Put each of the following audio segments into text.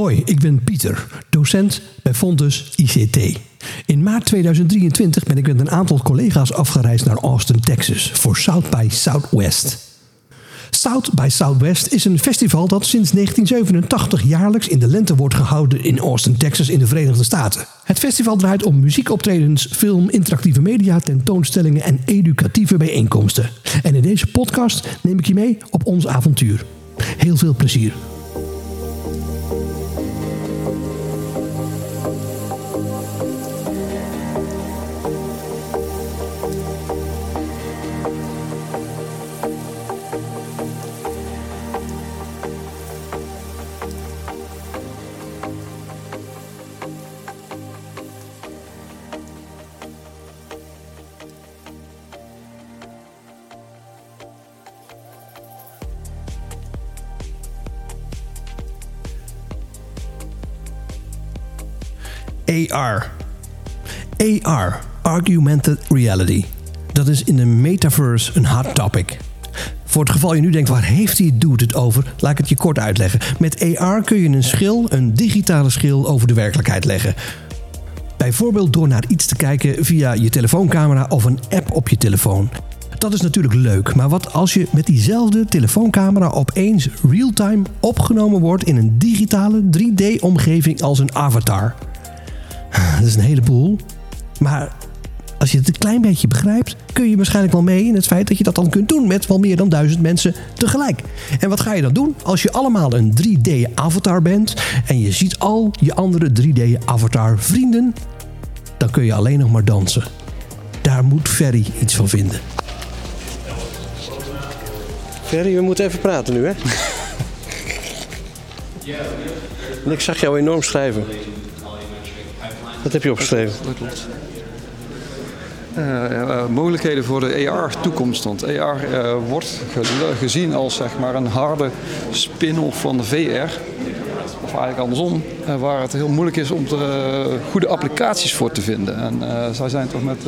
Hoi, ik ben Pieter, docent bij Fontes ICT. In maart 2023 ben ik met een aantal collega's afgereisd naar Austin, Texas voor South by Southwest. South by Southwest is een festival dat sinds 1987 jaarlijks in de lente wordt gehouden in Austin, Texas in de Verenigde Staten. Het festival draait om muziekoptredens, film, interactieve media, tentoonstellingen en educatieve bijeenkomsten. En in deze podcast neem ik je mee op ons avontuur. Heel veel plezier. AR. AR, Augmented Reality. Dat is in de metaverse een hot topic. Voor het geval je nu denkt, waar heeft hij doet het over? Laat ik het je kort uitleggen. Met AR kun je een schil, een digitale schil, over de werkelijkheid leggen. Bijvoorbeeld door naar iets te kijken via je telefooncamera of een app op je telefoon. Dat is natuurlijk leuk, maar wat als je met diezelfde telefooncamera opeens real-time opgenomen wordt in een digitale 3D-omgeving als een avatar? Dat is een heleboel. Maar als je het een klein beetje begrijpt, kun je waarschijnlijk wel mee in het feit dat je dat dan kunt doen met wel meer dan duizend mensen tegelijk. En wat ga je dan doen? Als je allemaal een 3D-avatar bent en je ziet al je andere 3D-avatar vrienden, dan kun je alleen nog maar dansen. Daar moet Ferry iets van vinden. Ferry, we moeten even praten nu, hè? En ik zag jou enorm schrijven. Wat heb je opgeschreven? Dat klopt. Eh, eh, mogelijkheden voor de AR-toekomst. Want AR eh, wordt ge- gezien als zeg maar, een harde spin-off van de VR. Of eigenlijk andersom, waar het heel moeilijk is om er goede applicaties voor te vinden. En zij zijn toch met,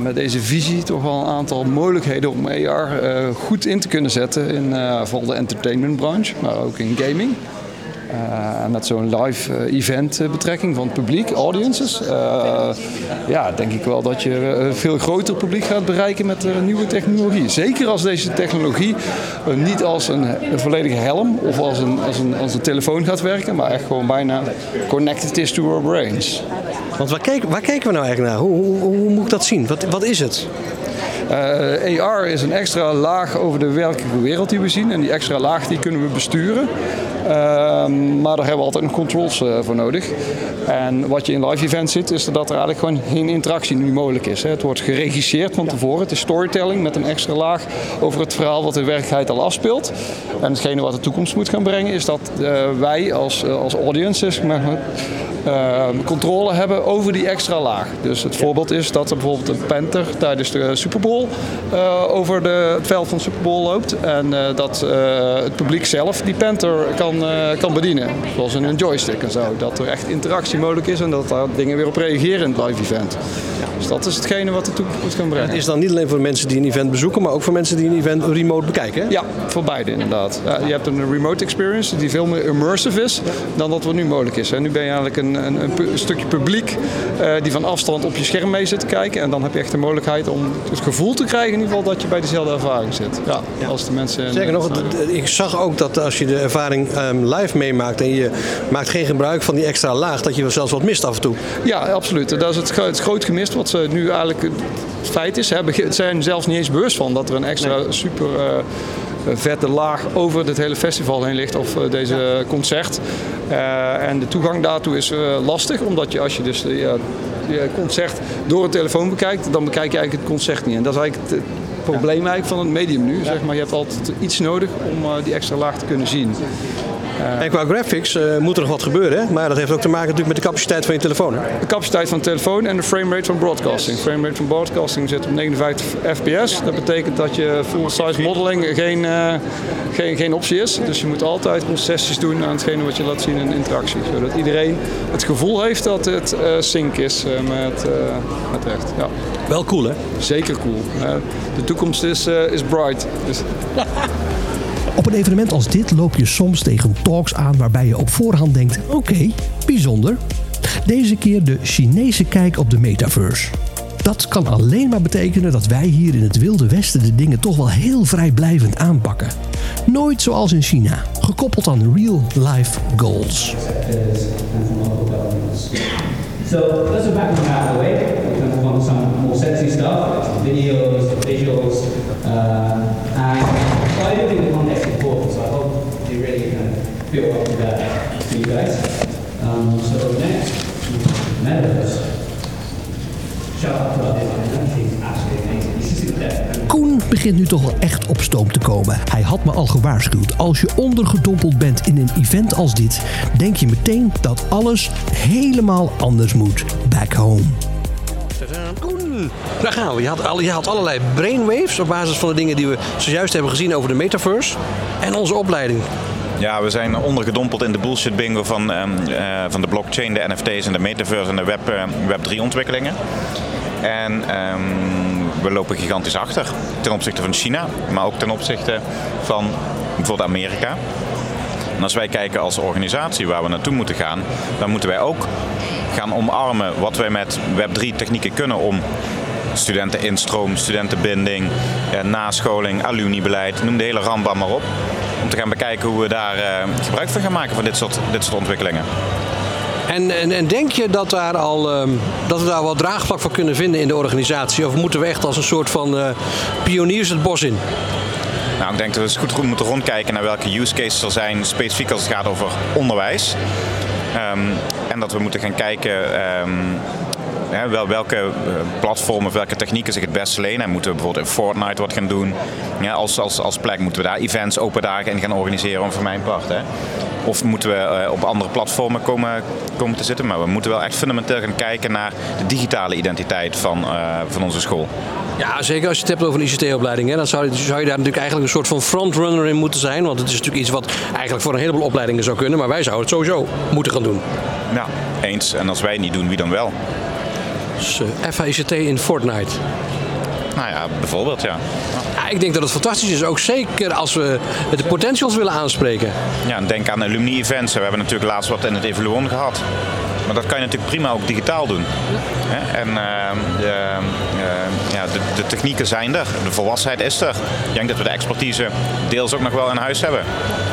met deze visie toch wel een aantal mogelijkheden om AR goed in te kunnen zetten in eh, vooral de entertainmentbranche, maar ook in gaming. Eh, met zo'n live eh, event eh, betrekking van het publiek, audiences. ja, denk ik wel dat je een veel groter publiek gaat bereiken met nieuwe technologie. Zeker als deze technologie niet als een, volledige helm of als een, als, een, als een telefoon gaat werken, maar echt gewoon bijna connected is to our brains. Want waar waar kijken we nou eigenlijk naar? Hoe, hoe, hoe moet ik dat zien? Wat, wat is het? Eh, AR is een extra laag over de werkelijke wereld die we zien. En die extra laag die kunnen we besturen. Ehm, maar daar hebben we altijd nog controls eh, voor nodig. En wat je in live events ziet, is dat er eigenlijk gewoon geen interactie nu mogelijk is. Hè. Het wordt geregisseerd van tevoren. Het is storytelling met een extra laag over het verhaal wat in werkelijkheid al afspeelt. En hetgene wat de toekomst moet gaan brengen, is dat eh, wij als, als audiences zeg maar, eh, controle hebben over die extra laag. Dus het voorbeeld is dat er bijvoorbeeld een Panther tijdens de Super Bowl eh, over de, het veld van de Super Bowl loopt. En eh, dat eh, het publiek zelf die Panther kan, kan bedienen. Zoals in een joystick en zo. Dat er echt interactie mogelijk is en dat daar dingen weer op reageren in het live event. Dus dat is hetgene wat de toekomst gaan brengen. Het is dan niet alleen voor mensen die een event bezoeken, maar ook voor mensen die een event remote bekijken. Hè? Ja, voor beide inderdaad. Je hebt een remote experience die veel meer immersive is dan dat wat nu mogelijk is. En nu ben je eigenlijk een, een, een stukje publiek eh, die van afstand op je scherm mee zit te kijken. En dan heb je echt de mogelijkheid om het gevoel te krijgen in ieder geval dat je bij dezelfde ervaring zit. Ja, als de mensen... Zeker nog, ik zag ook dat als je de ervaring ehm, live meemaakt en je maakt geen gebruik van die extra laag, dat je zelfs wat mist af en toe. Ja, absoluut. Dat is het, gro- het groot gemist wat ze nu eigenlijk het feit is. Ze zijn zelfs niet eens bewust van dat er een extra super eh, vette laag over dit hele festival heen ligt of eh, deze concert. Eh, en de toegang daartoe is eh, lastig, omdat je als je dus je concert door een telefoon bekijkt, dan bekijk je eigenlijk het concert niet. En dat is eigenlijk het probleem eigenlijk van het medium nu. Zeg maar. Je hebt altijd iets nodig om die extra laag te kunnen zien. En qua graphics eh, moet er nog wat gebeuren, hè? maar dat heeft ook te maken natuurlijk met de capaciteit van je telefoon. Hè? De capaciteit van de telefoon en de framerate van broadcasting. Framerate van broadcasting zit op 59 fps. Dat betekent dat je full-size modeling geen, eh, geen, geen optie is. Dus je moet altijd concessies doen aan hetgene wat je laat zien in interactie. Zodat iedereen het gevoel heeft dat het eh, sync is met, eh, met echt. Ja. Wel cool, hè? Zeker cool. De toekomst is, eh, is bright. Dus Op een evenement als dit loop je soms tegen talks aan waarbij je op voorhand denkt: oké, bijzonder. Deze keer de Chinese kijk op de metaverse. Dat kan alleen maar betekenen dat wij hier in het Wilde Westen de dingen toch wel heel vrijblijvend aanpakken. Nooit zoals in China, gekoppeld aan real-life goals. So let's back guys. Um, so next, metaverse. Shout out to our designer, she's absolutely amazing. You should see the depth. Koen begint nu toch wel echt op stoom te komen. Hij had me al gewaarschuwd. Als je ondergedompeld bent in een event als dit, denk je meteen dat alles helemaal anders moet. Back home. Koen, daar gaan we. Je had, al- je had allerlei brainwaves op basis van de dingen die we zojuist hebben gezien over de metaverse en onze opleiding. Ja, we zijn ondergedompeld in de bullshit bingo van, ehm, eh, van de blockchain, de NFT's en de metaverse en de web, eh, web 3 ontwikkelingen. En ehm, we lopen gigantisch achter ten opzichte van China, maar ook ten opzichte van bijvoorbeeld Amerika. En als wij kijken als organisatie waar we naartoe moeten gaan, dan moeten wij ook gaan omarmen wat wij met Web3 technieken kunnen om studenteninstroom, studentenbinding, eh, nascholing, alumnibeleid, noem de hele rambam maar op. Om te gaan bekijken hoe we daar eh, gebruik van gaan maken van dit soort, dit soort ontwikkelingen. En, en, en denk je dat, daar al, ehm, dat we daar wel draagvlak voor kunnen vinden in de organisatie? Of moeten we echt als een soort van eh, pioniers het bos in? Nou, ik denk dat we eens goed, goed moeten rondkijken naar welke use cases er zijn, specifiek als het gaat over onderwijs. Ehm, en dat we moeten gaan kijken ehm, hè, welke eh, platformen of welke technieken zich het best lenen. En moeten we bijvoorbeeld in Fortnite wat gaan doen. Ja, als, als, als plek moeten we daar events, open dagen in gaan organiseren, voor mijn part. Hè. Of moeten we eh, op andere platformen komen, komen te zitten. Maar we moeten wel echt fundamenteel gaan kijken naar de digitale identiteit van, eh, van onze school. Ja, zeker als je het hebt over een ICT-opleiding. Dan zou je, zou je daar natuurlijk eigenlijk een soort van frontrunner in moeten zijn. Want het is natuurlijk iets wat eigenlijk voor een heleboel opleidingen zou kunnen. Maar wij zouden het sowieso moeten gaan doen. Ja, eens. En als wij het niet doen, wie dan wel? Dus eh, FHICT in Fortnite. Nou ja, bijvoorbeeld ja. Ja, ik denk dat het fantastisch is. Ook zeker als we de potentials willen aanspreken. Ja, en denk aan alumni-events. We hebben natuurlijk laatst wat in het Evaluon gehad. Maar dat kan je natuurlijk prima ook digitaal doen. En ehm, de, eh, ja, de, de technieken zijn er, de volwassenheid is er. Ik denk dat we de expertise deels ook nog wel in huis hebben.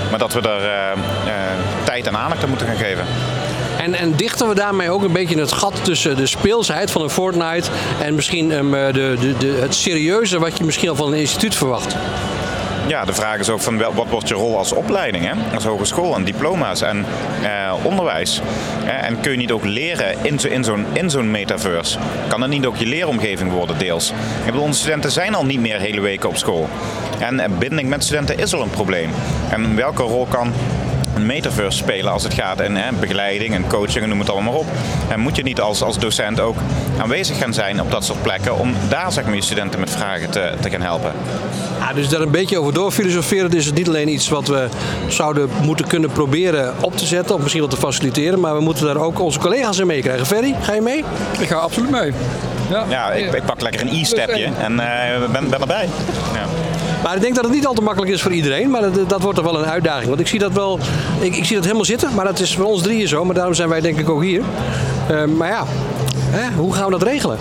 Maar dat we er tijd en aandacht aan moeten gaan geven. En, en dichten we daarmee ook een beetje het gat tussen de speelsheid van een Fortnite en misschien ehm, de, de, de, het serieuze wat je misschien al van een instituut verwacht. Ja, de vraag is ook van wat wordt je rol als opleiding, hè? als hogeschool en diploma's en eh, onderwijs. En kun je niet ook leren in, zo, in, zo'n, in zo'n metaverse? Kan het niet ook je leeromgeving worden deels? Ik onze studenten zijn al niet meer hele weken op school. En eh, binding met studenten is al een probleem. En welke rol kan een metaverse spelen als het gaat in hè, begeleiding en coaching, noem het allemaal maar op. En moet je niet als, als docent ook aanwezig gaan zijn op dat soort plekken om daar zeg maar, je studenten met vragen te, te gaan helpen? Ja, dus daar een beetje over doorfilosoferen. Dus het is niet alleen iets wat we zouden moeten kunnen proberen op te zetten of misschien wel te faciliteren, maar we moeten daar ook onze collega's in meekrijgen. Ferry, ga je mee? Ik ga absoluut mee. Ja, Ja, ik, ik pak lekker een e-stepje en eh, ben, ben erbij. Maar ik denk dat het niet al te makkelijk is voor iedereen. Maar dat, dat wordt toch wel een uitdaging. Want ik zie dat wel. Ik, ik zie dat helemaal zitten. Maar dat is voor ons drieën zo. Maar daarom zijn wij denk ik ook hier. Eh, maar ja, hè, hoe gaan we dat regelen?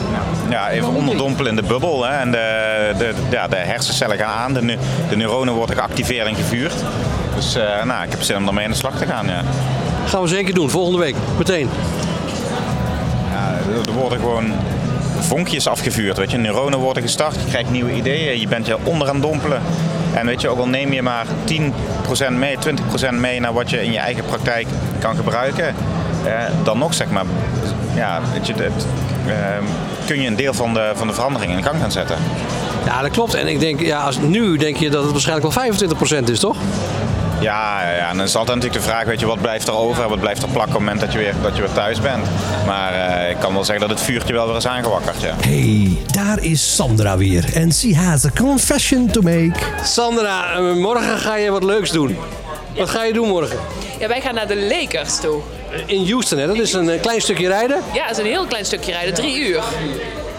Ja, even onderdompelen in de bubbel. Hè. En de, de, ja, de hersencellen gaan aan, de, de neuronen worden geactiveerd en gevuurd. Dus eh, nou, ik heb zin om daarmee aan de slag te gaan. Ja. Gaan we zeker doen. Volgende week. Meteen. Ja, er worden gewoon vonkjes afgevuurd. Weet je. Neuronen worden gestart, je krijgt nieuwe ideeën, je bent je onder aan dompelen. En weet je, ook al neem je maar 10% mee, 20% mee naar wat je in je eigen praktijk kan gebruiken, eh, dan nog zeg maar, ja, weet je, het, eh, kun je een deel van de, van de verandering in gang gaan zetten. Ja, dat klopt. En ik denk, ja, als, nu denk je dat het waarschijnlijk wel 25% is, toch? Ja, ja, ja, en dan is altijd natuurlijk de vraag, weet je, wat blijft er over? Wat blijft er plakken op het moment dat je weer, dat je weer thuis bent? Maar eh, ik kan wel zeggen dat het vuurtje wel weer is aangewakkerd, ja. Hey, daar is Sandra weer. En she has a confession to make. Sandra, eh, morgen ga je wat leuks doen. Wat ga je doen morgen? Ja, wij gaan naar de Lakers toe. In Houston, hè? Dat is een eh, klein stukje rijden. Ja, het is een heel klein stukje rijden, drie uur.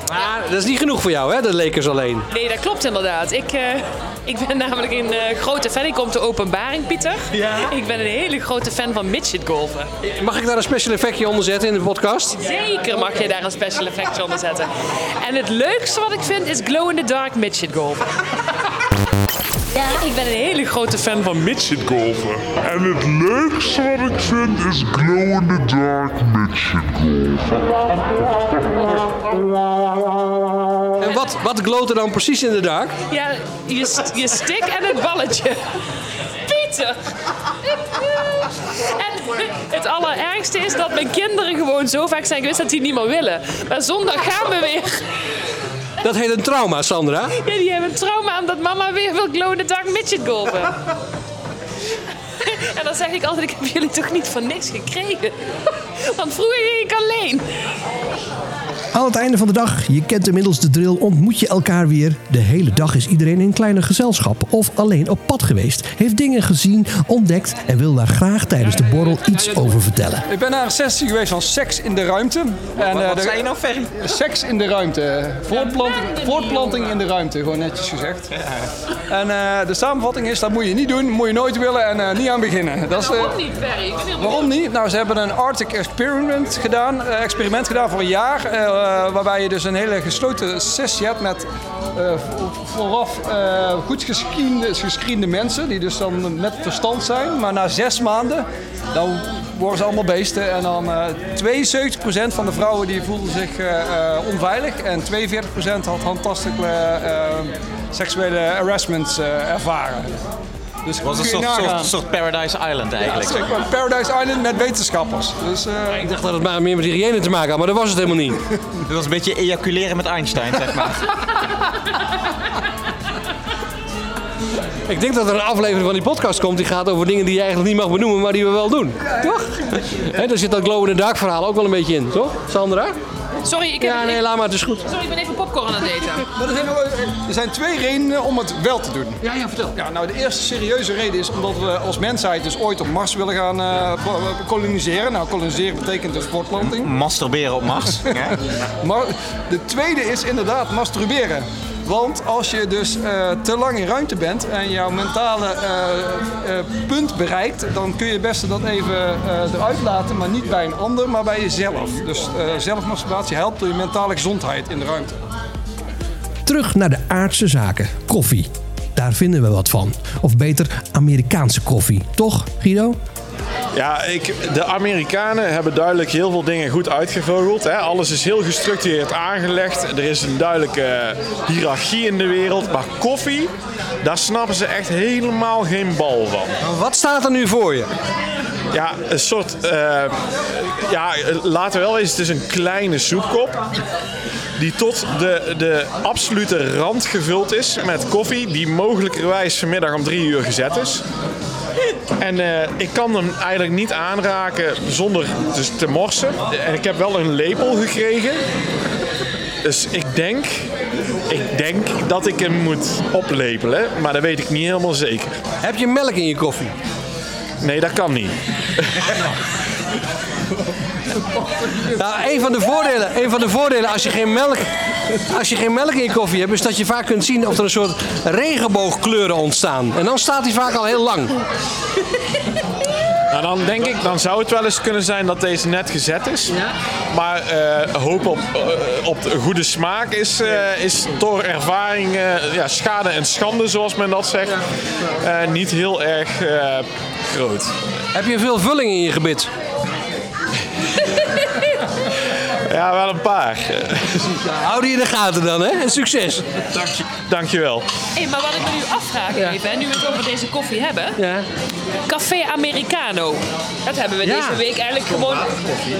Maar dat is niet genoeg voor jou, hè? De Lakers alleen. Nee, dat klopt inderdaad. Ik, eh, Ik ben namelijk een eh, grote fan. Ik kom de openbaring, Pieter. Ja. Ik ben een hele grote fan van midget golven. Mag ik daar een special effectje onder zetten in de podcast? Zeker mag je daar een special effect onder zetten. En het leukste wat ik vind is glow in the dark midget golven. Ik ben een hele grote fan van midget golven. En het leukste wat ik vind is glow in the dark midget En wat, wat gloot er dan precies in de dark? Ja, je, je stick en het balletje. Pieter! En het allerergste is dat mijn kinderen gewoon zo vaak zijn geweest dat die niet meer willen. Maar zondag gaan we weer. Dat heet een trauma, Sandra. Ja, die hebben een trauma omdat mama weer wil glow in the dark midget golven. En dan zeg ik altijd, ik heb jullie toch niet voor niks gekregen? Want vroeger ging ik alleen. Aan het einde van de dag, je kent inmiddels de drill, ontmoet je elkaar weer. De hele dag is iedereen in kleine gezelschap of alleen op pad geweest. Heeft dingen gezien, ontdekt en wil daar graag tijdens de borrel iets over vertellen. Ik ben naar een sessie geweest van seks in de ruimte. En, eh, Wat de- zei je nou, Ferry? Seks in de ruimte. Voortplanting, voortplanting in de ruimte, gewoon netjes gezegd. En eh, de samenvatting is, dat moet je niet doen, moet je nooit willen en eh, niet aan beginnen. Dat is, eh, Waarom niet, Ferry? Waarom niet? Nou, ze hebben een Arctic experiment gedaan, experiment gedaan voor een jaar. Eh, waarbij je dus een hele gesloten sessie hebt met eh, vo- vooraf eh, goed gescreende, mensen. Die dus dan met verstand zijn. Maar na zes maanden, dan worden ze allemaal beesten. En dan eh 72% van de vrouwen die voelden zich onveilig. En 42% had handtastelijke eh, seksuele harassment eh, ervaren. Dus was een soort, soort, soort Paradise Island eigenlijk. Ja, zeg maar Paradise Island met wetenschappers. Dus, eh, Ik dacht dat het maar meer met hygiëne te maken had, maar dat was het helemaal niet. Dit was een beetje ejaculeren met Einstein, zeg maar. Ik denk dat er een aflevering van die podcast komt die gaat over dingen die je eigenlijk niet mag benoemen, maar die we wel doen. Toch? Hè, daar zit dat glow in the dark verhaal ook wel een beetje in, toch? Sandra? Sorry, ik, heb, Ja, nee, laat maar, het is goed. sorry, ik ben even popcorn aan het eten. Maar er, zijn, wel- er zijn twee redenen om het wel te doen. Ja, ja, vertel. Ja, nou, de eerste serieuze reden is omdat we als mensheid dus ooit op Mars willen gaan eh, koloniseren. Nou, koloniseren betekent dus voortplanting. Masturberen op Mars. Ja. Maar de tweede is inderdaad masturberen. Want als je dus eh, te lang in ruimte bent en jouw mentale eh, eh, punt bereikt, dan kun je het beste dat even eruit laten, maar niet bij een ander, maar bij jezelf. Dus zelfmasturbatie helpt door je mentale gezondheid in de ruimte. Terug naar de aardse zaken. Koffie. Daar vinden we wat van. Of beter, Amerikaanse koffie. Toch, Guido? Ja, ik, de Amerikanen hebben duidelijk heel veel dingen goed uitgevogeld. Hè. Alles is heel gestructureerd aangelegd. Er is een duidelijke hiërarchie in de wereld. Maar koffie, daar snappen ze echt helemaal geen bal van. Wat staat er nu voor je? Ja, een soort... eh, ja, laten we wel eens, het is een kleine soepkop. Die tot de, de absolute rand gevuld is met koffie. Die mogelijkerwijs vanmiddag om drie uur gezet is. En eh, ik kan hem eigenlijk niet aanraken zonder dus te morsen. En ik heb wel een lepel gekregen. Dus ik denk, ik denk dat ik hem moet oplepelen. Maar dat weet ik niet helemaal zeker. Heb je melk in je koffie? Nee, dat kan niet. Nou, een van de voordelen, een van de voordelen als je geen melk, als je geen melk in je koffie hebt, is dat je vaak kunt zien of er een soort regenboogkleuren ontstaan. En dan staat hij vaak al heel lang. Nou, dan denk ik, dan zou het wel eens kunnen zijn dat deze net gezet is. Maar eh, hoop op, eh, op de goede smaak is, eh, is door ervaring eh, ja, schade en schande, zoals men dat zegt, eh, niet heel erg eh, groot. Heb je veel vulling in je gebit? Ja, wel een paar. Hou die in de gaten dan, hè? En succes. Dank je, dankjewel. Hey, maar wat ik me nu afvraag even, hè, nu we het over deze koffie hebben. Ja. Café Americano. Dat hebben we Ja. deze week eigenlijk gewoon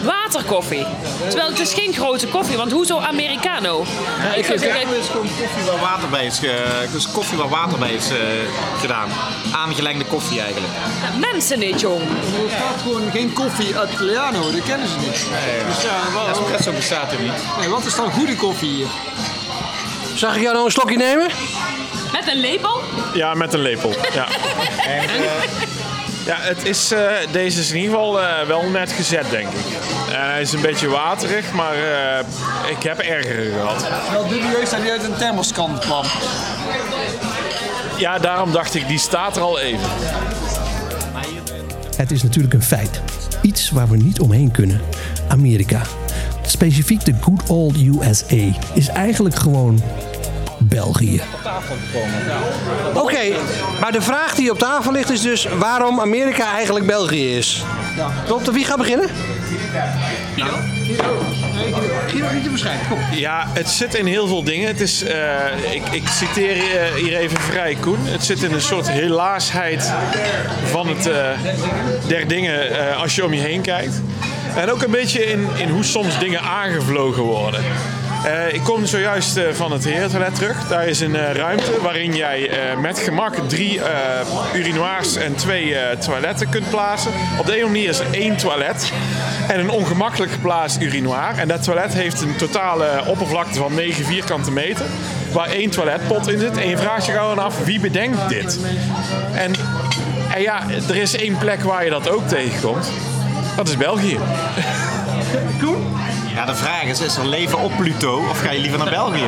waterkoffie. Terwijl het is geen grote koffie, want hoezo Americano? ik zeggen, Het is gewoon koffie waar water bij is, dus koffie waar water bij is eh, gedaan. Aangelengde koffie eigenlijk. mensen niet, jong. Er staat gewoon geen koffie Italiano, dat kennen ze niet. Dus ja, wat, Bestaat er niet. nee, wat is dan goede koffie hier? Zag ik jou nou een slokje nemen? Met een lepel? Ja, met een lepel. Ja, ja het is, eh, deze is in ieder geval eh, wel net gezet, denk ik. En hij is een beetje waterig, maar eh, ik heb erger gehad. Wel dubieus dat hij uit een thermoskan kwam. ja, daarom dacht ik, die staat er al even. Het is natuurlijk een feit. Iets waar we niet omheen kunnen. Amerika. Specifiek de good old USA is eigenlijk gewoon België. Oké, maar de vraag die op tafel ligt is dus waarom Amerika eigenlijk België is. Klopt, wie gaat beginnen? Guido, niet te bescheiden, kom. Ja, het zit in heel veel dingen. Het is, eh, ik, ik citeer eh, hier even vrij Koen. Het zit in een soort helaasheid van het eh, der dingen eh, als je om je heen kijkt. En ook een beetje in, in hoe soms dingen aangevlogen worden. Eh, ik kom zojuist eh, van het herentoilet terug. Daar is een eh, ruimte waarin jij met gemak drie urinoirs en twee toiletten kunt plaatsen. Op de ene manier is er één toilet en een ongemakkelijk geplaatst urinoir. En dat toilet heeft een totale oppervlakte van 9 vierkante meter. Waar één toiletpot in zit. En je vraagt je gewoon af, wie bedenkt dit? En, en ja, er is één plek waar je dat ook tegenkomt. Dat is België. Ja, de vraag is, is er leven op Pluto of ga je liever naar België?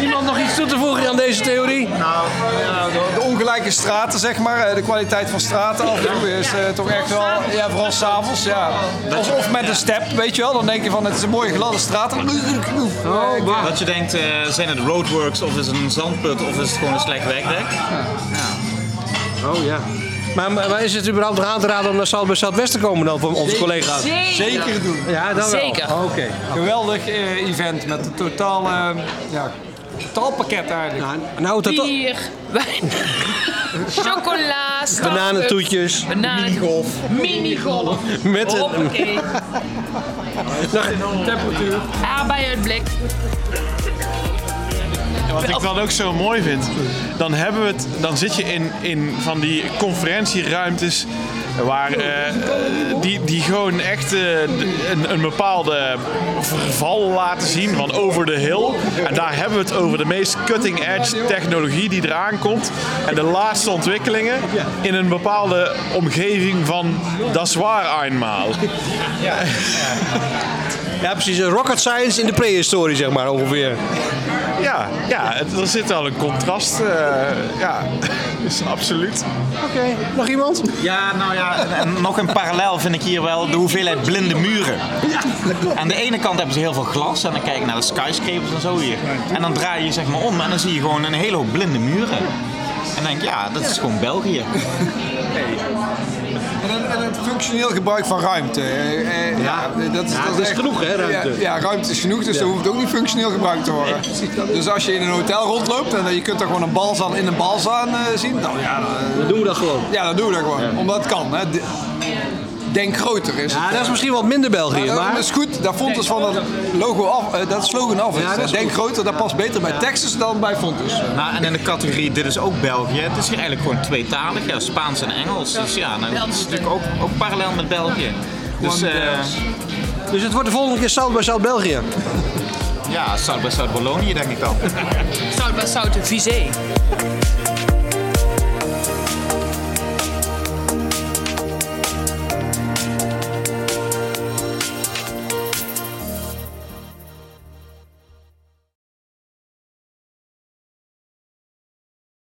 Iemand nog iets toe te voegen aan deze theorie? Nou, ja, de, ongelijke straten, zeg maar. eh, De kwaliteit van straten af en toe is eh, toch echt wel... Ja, vooral s'avonds, ja. Of, of met een step, weet je wel. Dan denk je van, het is een mooie gladde straat. Oh, Dat je denkt, eh, zijn het roadworks of is het een zandput of is het gewoon een slecht wegdek? Oh ja. Maar, maar is het überhaupt nog aan te raden om naar Zuid bij Zuidwest te komen dan voor onze collega's? Zeker doen. Ja, dan wel. Zeker. Oké. Geweldig eh, event met een totaal, eh, ja, totaalpakket eigenlijk. Nou, nou dat Bier, wijn, chocola, Bananentoetjes. bananen- minigolf. minigolf, Met een, hoppakee, Temperatuur. aardbeienblik. En wat ik dan ook zo mooi vind, dan, hebben we het, dan zit je in, in van die conferentieruimtes waar, eh, die, die gewoon echt eh, een, een bepaalde verval laten zien van over de hill. En daar hebben we het over de meest cutting edge technologie die eraan komt. En de laatste ontwikkelingen in een bepaalde omgeving van das waar eenmaal. ja, precies. een Rocket science in de prehistorie, zeg maar, ongeveer. Ja, ja er zit wel een contrast. eh, ja, is absoluut. Oké, nog iemand? Ja, nou ja, en, nog een parallel vind ik hier wel de hoeveelheid blinde muren. Aan de ene kant hebben ze heel veel glas en dan kijk je naar de skyscrapers en zo hier. En dan draai je zeg maar om en dan zie je gewoon een hele hoop blinde muren. En dan denk ik, ja, dat is gewoon België. Het functioneel gebruik van ruimte. eh, eh, ja, dat is, Ja, dat is echt- genoeg, hè, ruimte. Ja, ja, ruimte is genoeg, dus dat hoeft ook niet functioneel gebruikt te worden. Dus als je in een hotel rondloopt en je kunt er gewoon een balzaan in een balzaan eh, zien, dan, ja, dan, eh, Dan doen we dat gewoon. ja, dan doen we dat gewoon. Omdat het kan. Hè. De- Denk groter is het. Ja, dat is misschien wat minder België, Maar maar... dat is goed, daar Fontes van dat logo af, eh, dat slogan af is. Ja, dat is Denk goed. groter, dat past beter bij Texas dan bij Fontes. Nou, en in de categorie, dit is ook België. Het is hier eigenlijk gewoon tweetalig, ja, Spaans en Engels. Dus ja, nou, dat is natuurlijk ook, ook parallel met België. Dus eh, Dus het wordt de volgende keer Zuid bij Zuid-België. ja, Zuid bij Zuid-Wallonië denk ik dan. Zout bij zout, visé.